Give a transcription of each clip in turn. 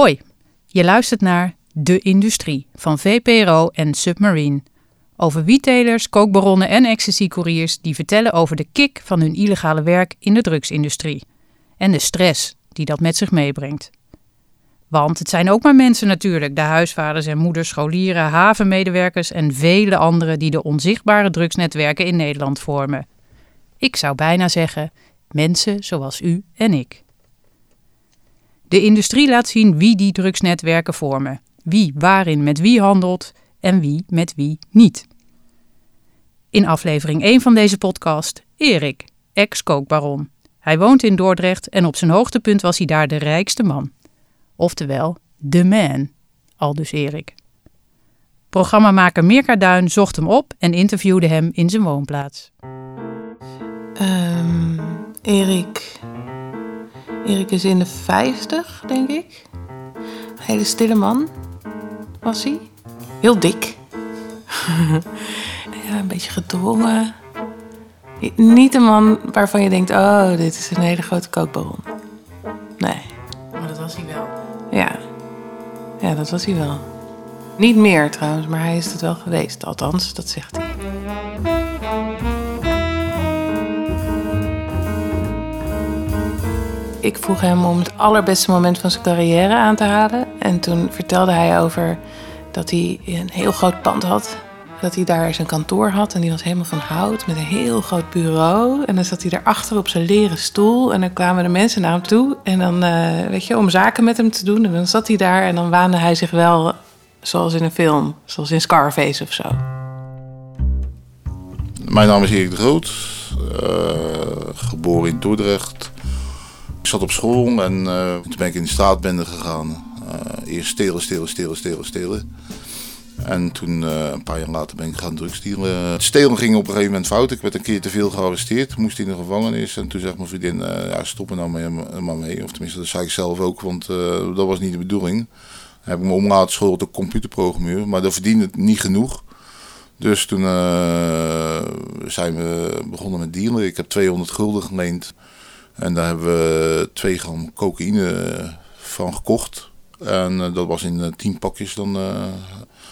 Hoi, je luistert naar De Industrie van VPRO en Submarine. Over wiettelers, kookbaronnen en ecstasy-couriers die vertellen over de kick van hun illegale werk in de drugsindustrie. En de stress die dat met zich meebrengt. Want het zijn ook maar mensen natuurlijk, de huisvaders en moeders, scholieren, havenmedewerkers en vele anderen die de onzichtbare drugsnetwerken in Nederland vormen. Ik zou bijna zeggen, mensen zoals u en ik. De industrie laat zien wie die drugsnetwerken vormen, wie waarin met wie handelt en wie met wie niet. In aflevering 1 van deze podcast, Erik, ex-kookbaron. Hij woont in Dordrecht en op zijn hoogtepunt was hij daar de rijkste man. Oftewel, de man, aldus Erik. Programmamaker Mirka Duin zocht hem op en interviewde hem in zijn woonplaats. Um, Erik. Erik is in de 50, denk ik. Een hele stille man was hij. Heel dik. ja, een beetje gedwongen. Niet een man waarvan je denkt: oh, dit is een hele grote kookbaron. Nee. Maar dat was hij wel. Ja. Ja, dat was hij wel. Niet meer trouwens, maar hij is het wel geweest. Althans, dat zegt hij. Ik vroeg hem om het allerbeste moment van zijn carrière aan te halen. En toen vertelde hij over dat hij een heel groot pand had. Dat hij daar zijn kantoor had en die was helemaal van hout met een heel groot bureau. En dan zat hij daarachter op zijn leren stoel en dan kwamen de mensen naar hem toe. En dan, uh, weet je, om zaken met hem te doen. En dan zat hij daar en dan waande hij zich wel zoals in een film, zoals in Scarface of zo. Mijn naam is Erik de Groot, uh, geboren in Dordrecht. Ik zat op school en uh, toen ben ik in de straatbende gegaan. Uh, eerst stelen, stelen, stelen, stelen, stelen. En toen, uh, een paar jaar later, ben ik gaan drugsdealen. Het stelen ging op een gegeven moment fout. Ik werd een keer te veel gearresteerd. Moest in de gevangenis. En toen zei mijn vriendin, ja, stop er nou mee, maar mee. Of tenminste, dat zei ik zelf ook, want dat was niet de bedoeling. Dan heb ik me om laten scholen tot computerprogrammeur. Maar dat verdiende het niet genoeg. Dus toen zijn we begonnen met dealen. Ik heb 200 gulden geleend. En daar hebben we twee gram cocaïne van gekocht. En uh, dat was in uh, tien pakjes dan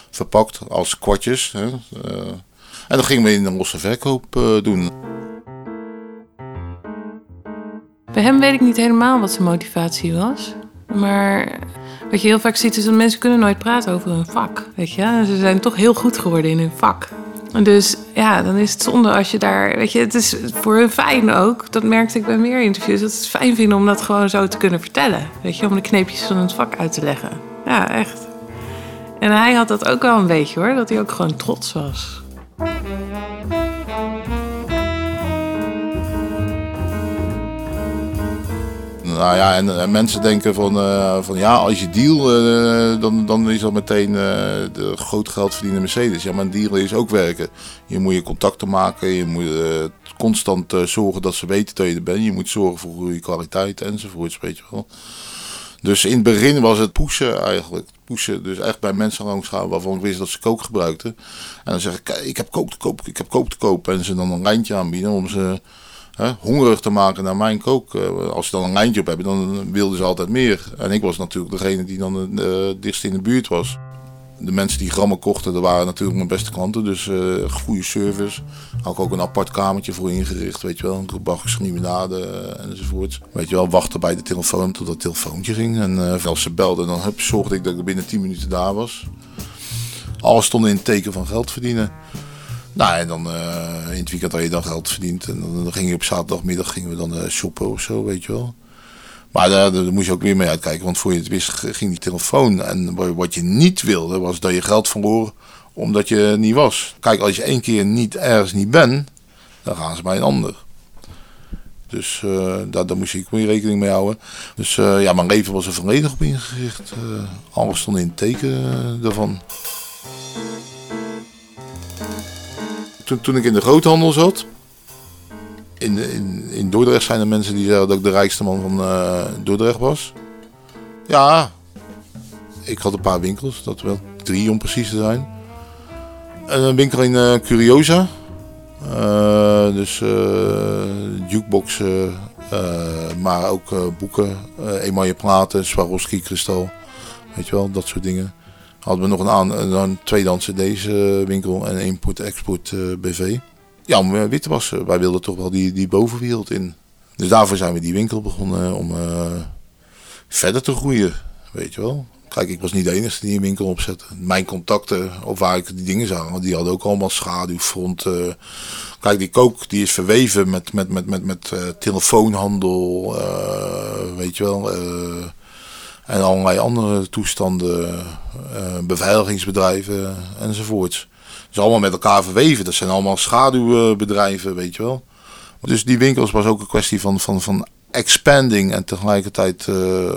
verpakt als kwartjes. Hè. en dan gingen we in een losse verkoop doen. Bij hem weet ik niet helemaal wat zijn motivatie was. Maar wat je heel vaak ziet is dat mensen kunnen nooit praten over hun vak. Weet je? Ze zijn toch heel goed geworden in hun vak. Dus ja, dan is het zonde als je daar. Weet je, het is voor hun fijn ook. Dat merkte ik bij meer interviews. Dat ze het fijn vinden om dat gewoon zo te kunnen vertellen. Weet je, om de kneepjes van het vak uit te leggen. Ja, echt. En hij had dat ook wel een beetje hoor. Dat hij ook gewoon trots was. Nou ja, en, en, mensen denken van, uh, van ja, als je deal, uh, dan, dan is dat meteen de groot geld verdienen Mercedes. Ja, maar een deal is ook werken. Je moet je contacten maken, je moet constant zorgen dat ze weten dat je er bent. Je moet zorgen voor goede kwaliteit enzovoorts, weet je wel. Dus in het begin was het pushen eigenlijk. Pushen, dus echt bij mensen langs gaan waarvan ik wist dat ze kook gebruikten. En dan zeg ik, ik heb kook te koop, ik heb kook te koop. En ze dan een lijntje aanbieden om ze hongerig te maken naar mijn kook. Uh, als ze dan een lijntje op hebben, dan wilden ze altijd meer. En ik was natuurlijk degene die dan het uh, dichtst in de buurt was. De mensen die grammen kochten, dat waren natuurlijk mijn beste klanten. Dus uh, goede service. Had ik ook een apart kamertje voor ingericht, weet je wel. Een gebakjes limonade enzovoort. Weet je wel, wachten bij de telefoon tot het telefoontje ging. En als ze belden, dan hup, zorgde ik dat ik binnen 10 minuten daar was. Alles stond in het teken van geld verdienen. Nou, en dan uh, in het weekend had je dan geld verdiend. En dan, ging je op zaterdagmiddag gingen we dan uh, shoppen of zo, weet je wel. Maar daar, moest je ook weer mee uitkijken, want voor je het wist ging die telefoon. En wat je niet wilde, was dat je geld verloor omdat je niet was. Kijk, als je één keer niet ergens niet bent, dan gaan ze bij een ander. Dus uh, daar, daar moest ik weer rekening mee houden. Dus ja, mijn leven was er volledig op ingericht. Alles stond in het teken daarvan. Toen, toen ik in de groothandel zat, in, in, in Dordrecht zijn er mensen die zeiden dat ik de rijkste man van uh, Dordrecht was. Ja, ik had een paar winkels, dat wel drie om precies te zijn. En een winkel in uh, Curiosa. Uh, dus jukeboxen maar ook boeken, emaille platen, Swarovski kristal. Weet je wel, dat soort dingen. Hadden we nog een, aan, een tweedehandse deze winkel en import-export BV. Ja, om wit te wassen. Wij wilden toch wel die, die bovenwereld in. Dus daarvoor zijn we die winkel begonnen om verder te groeien. Weet je wel. Kijk, ik was niet de enige die een winkel opzette. Mijn contacten, of waar ik die dingen zag, die hadden ook allemaal schaduwfront. kijk, die kook die is verweven met, met, met, met, met telefoonhandel, weet je wel. En allerlei andere toestanden, beveiligingsbedrijven enzovoorts. Dus allemaal met elkaar verweven. Dat zijn allemaal schaduwbedrijven, weet je wel. Dus die winkels was ook een kwestie van, van, van expanding en tegelijkertijd uh,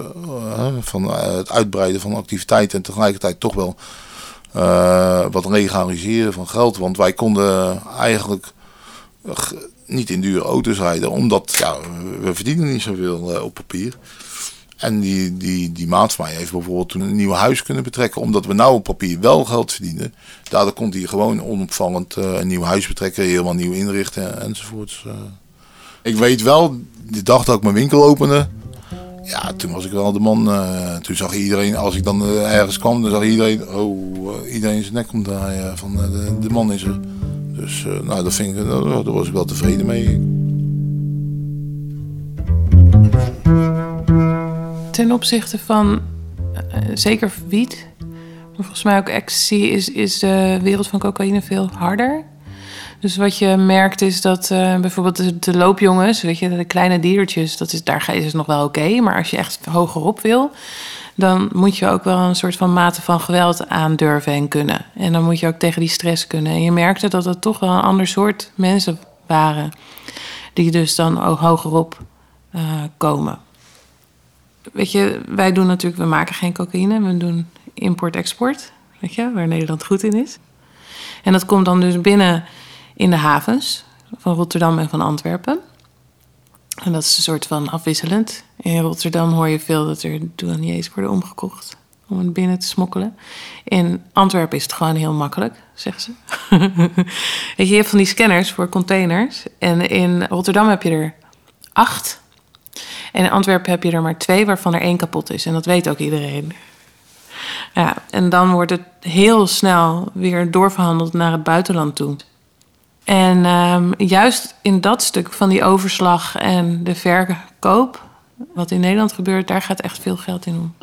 van het uitbreiden van activiteiten en tegelijkertijd toch wel wat legaliseren van geld. Want wij konden eigenlijk niet in dure auto's rijden, omdat ja, we verdienen niet zoveel op papier. En die, die, die maat van mij heeft bijvoorbeeld toen een nieuw huis kunnen betrekken. Omdat we nou op papier wel geld verdienen. Daardoor kon hij gewoon onopvallend een nieuw huis betrekken. Helemaal nieuw inrichten enzovoorts. Ik weet wel, de dag dat ik mijn winkel opende, ja, toen was ik wel de man. Uh, toen zag iedereen, als ik dan ergens kwam, dan zag iedereen, oh, iedereen zijn nek omdraaien van de, de, man is er. Dus nou, dat vind ik, daar was ik wel tevreden mee. Ten opzichte van zeker wiet, maar volgens mij ook ecstasy, is, is de wereld van cocaïne veel harder. Dus wat je merkt is dat uh, bijvoorbeeld de, loopjongens, weet je, de kleine diertjes, dat is, daar is het nog wel oké. maar als je echt hogerop wil, dan moet je ook wel een soort van mate van geweld aandurven en kunnen. En dan moet je ook tegen die stress kunnen. En je merkte dat het toch wel een ander soort mensen waren, die dus dan ook hogerop komen. Weet je, wij doen natuurlijk, we maken geen cocaïne, we doen import-export, weet je, waar Nederland goed in is. En dat komt dan dus binnen in de havens van Rotterdam en van Antwerpen. En dat is een soort van afwisselend. In Rotterdam hoor je veel dat er douaniers worden omgekocht om het binnen te smokkelen. In Antwerpen is het gewoon heel makkelijk, zeggen ze. je, hebt van die scanners voor containers. En in Rotterdam heb je er acht. En in Antwerpen heb je er maar twee, waarvan er één kapot is. En dat weet ook iedereen. Ja, en dan wordt het heel snel weer doorverhandeld naar het buitenland toe. En um, juist in dat stuk van die overslag en de verkoop, wat in Nederland gebeurt, daar gaat echt veel geld in om.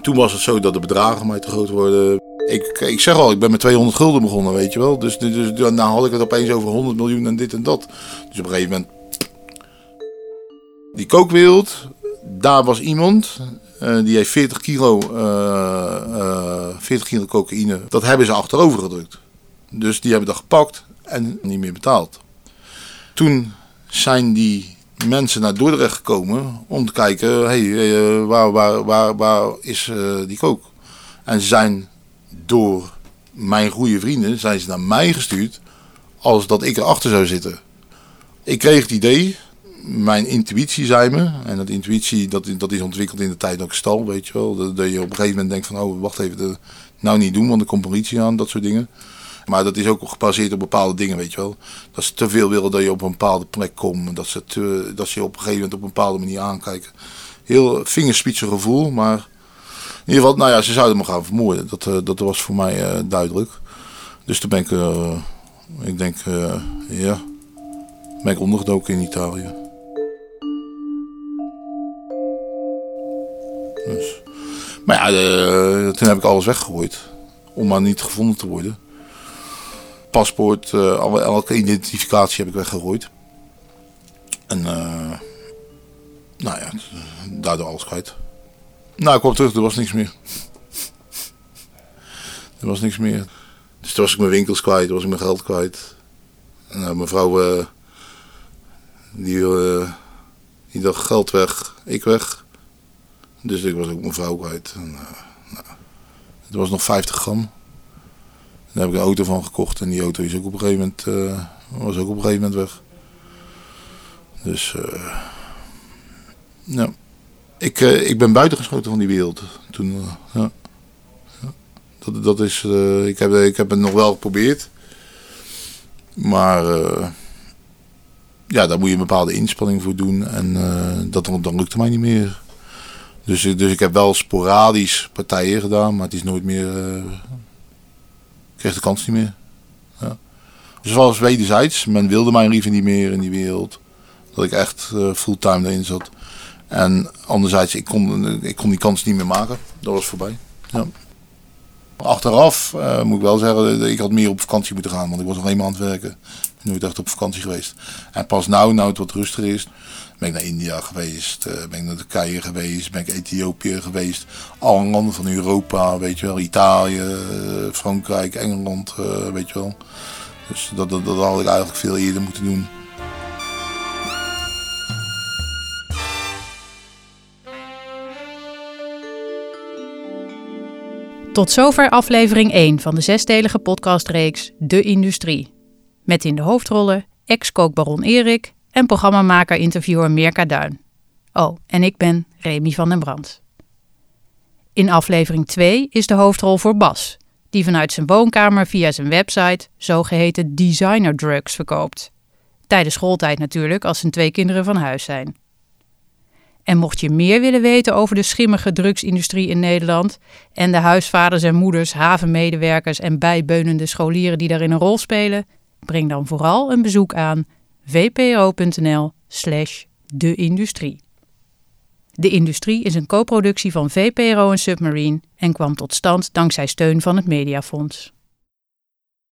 Toen was het zo dat de bedragen mij te groot worden. Ik, ik zeg al, ik ben met 200 gulden begonnen, weet je wel. Dus, dus, nou had ik het opeens over 100 miljoen en dit en dat. Dus op een gegeven moment. Die kookwereld, daar was iemand uh, die heeft 40 kilo, uh, uh, 40 kilo cocaïne. Dat hebben ze achterover gedrukt. Dus die hebben dat gepakt en niet meer betaald. Toen zijn die mensen naar Dordrecht gekomen om te kijken, hey, eh, waar, waar, waar, waar is die kook? En ze zijn door mijn goede vrienden zijn ze naar mij gestuurd als dat ik erachter zou zitten. Ik kreeg het idee mijn intuïtie zei me, en dat intuïtie dat, dat is ontwikkeld in de tijd dat ik stal, weet je wel. Dat, je op een gegeven moment denkt van, oh wacht even, dat nou niet doen, want er komt politie aan, dat soort dingen. Maar dat is ook gebaseerd op bepaalde dingen, weet je wel. Dat ze te veel willen dat je op een bepaalde plek komt. Dat ze, dat ze je op een gegeven moment op een bepaalde manier aankijken. Heel vingerspitsen gevoel, maar ieder geval, nou ja, ze zouden me gaan vermoorden. Dat, uh, dat was voor mij uh, duidelijk. Dus toen ben ik, uh, ik denk, ja, ben ik ondergedoken in Italië. Dus. Maar ja, toen heb ik alles weggegooid. Om maar niet gevonden te worden. Paspoort, uh, elke identificatie heb ik weggegooid. En uh, nou ja, daardoor alles kwijt. Nou, ik kwam terug, er was niks meer. er was niks meer. Dus toen was ik mijn winkels kwijt, toen was ik mijn geld kwijt. En mijn vrouw, die, die dacht geld weg, ik weg. Dus ik was ook mijn vrouw kwijt. En, uh, nou, het was nog 50 gram. Daar heb ik een auto van gekocht en die auto is ook op een gegeven moment, uh, was ook op een gegeven moment weg. Dus uh, ja. Ik, ik ben buitengeschoten van die wereld toen. ja. Dat, dat is, eh, ik, heb, ik heb het nog wel geprobeerd. Maar uh, ja, daar moet je een bepaalde inspanning voor doen. En dat, dan lukt het mij niet meer. Dus, dus ik heb wel sporadisch partijen gedaan, maar het is nooit meer. ik kreeg de kans niet meer. Ja. Dus was wederzijds. Men wilde mij liever niet meer in die wereld. Dat ik echt fulltime erin zat. En anderzijds, ik kon, ik kon die kans niet meer maken. Dat was voorbij. Ja. Achteraf uh, moet ik wel zeggen, ik had meer op vakantie moeten gaan, want ik was nog eenmaal aan het werken. Ik ben nooit echt op vakantie geweest. En pas nu, nou het wat rustiger is, ben ik naar India geweest, uh, ben ik naar Turkije geweest, ben ik Ethiopië geweest. Alle landen van Europa, weet je wel, Italië, Frankrijk, Engeland, weet je wel. Dus dat, dat, dat had ik eigenlijk veel eerder moeten doen. Tot zover aflevering 1 van de zesdelige podcastreeks De Industrie. Met in de hoofdrollen ex-kookbaron Erik en programmamaker-interviewer Mirka Duin. Oh, en ik ben Remy van den Brand. In aflevering 2 is de hoofdrol voor Bas, die vanuit zijn woonkamer via zijn website zogeheten designer drugs verkoopt. Tijdens schooltijd natuurlijk, als zijn twee kinderen van huis zijn. En mocht je meer willen weten over de schimmige drugsindustrie in Nederland en de huisvaders en moeders, havenmedewerkers en bijbeunende scholieren die daarin een rol spelen, breng dan vooral een bezoek aan vpro.nl/slash de industrie. De Industrie is een co-productie van VPRO en Submarine en kwam tot stand dankzij steun van het Mediafonds.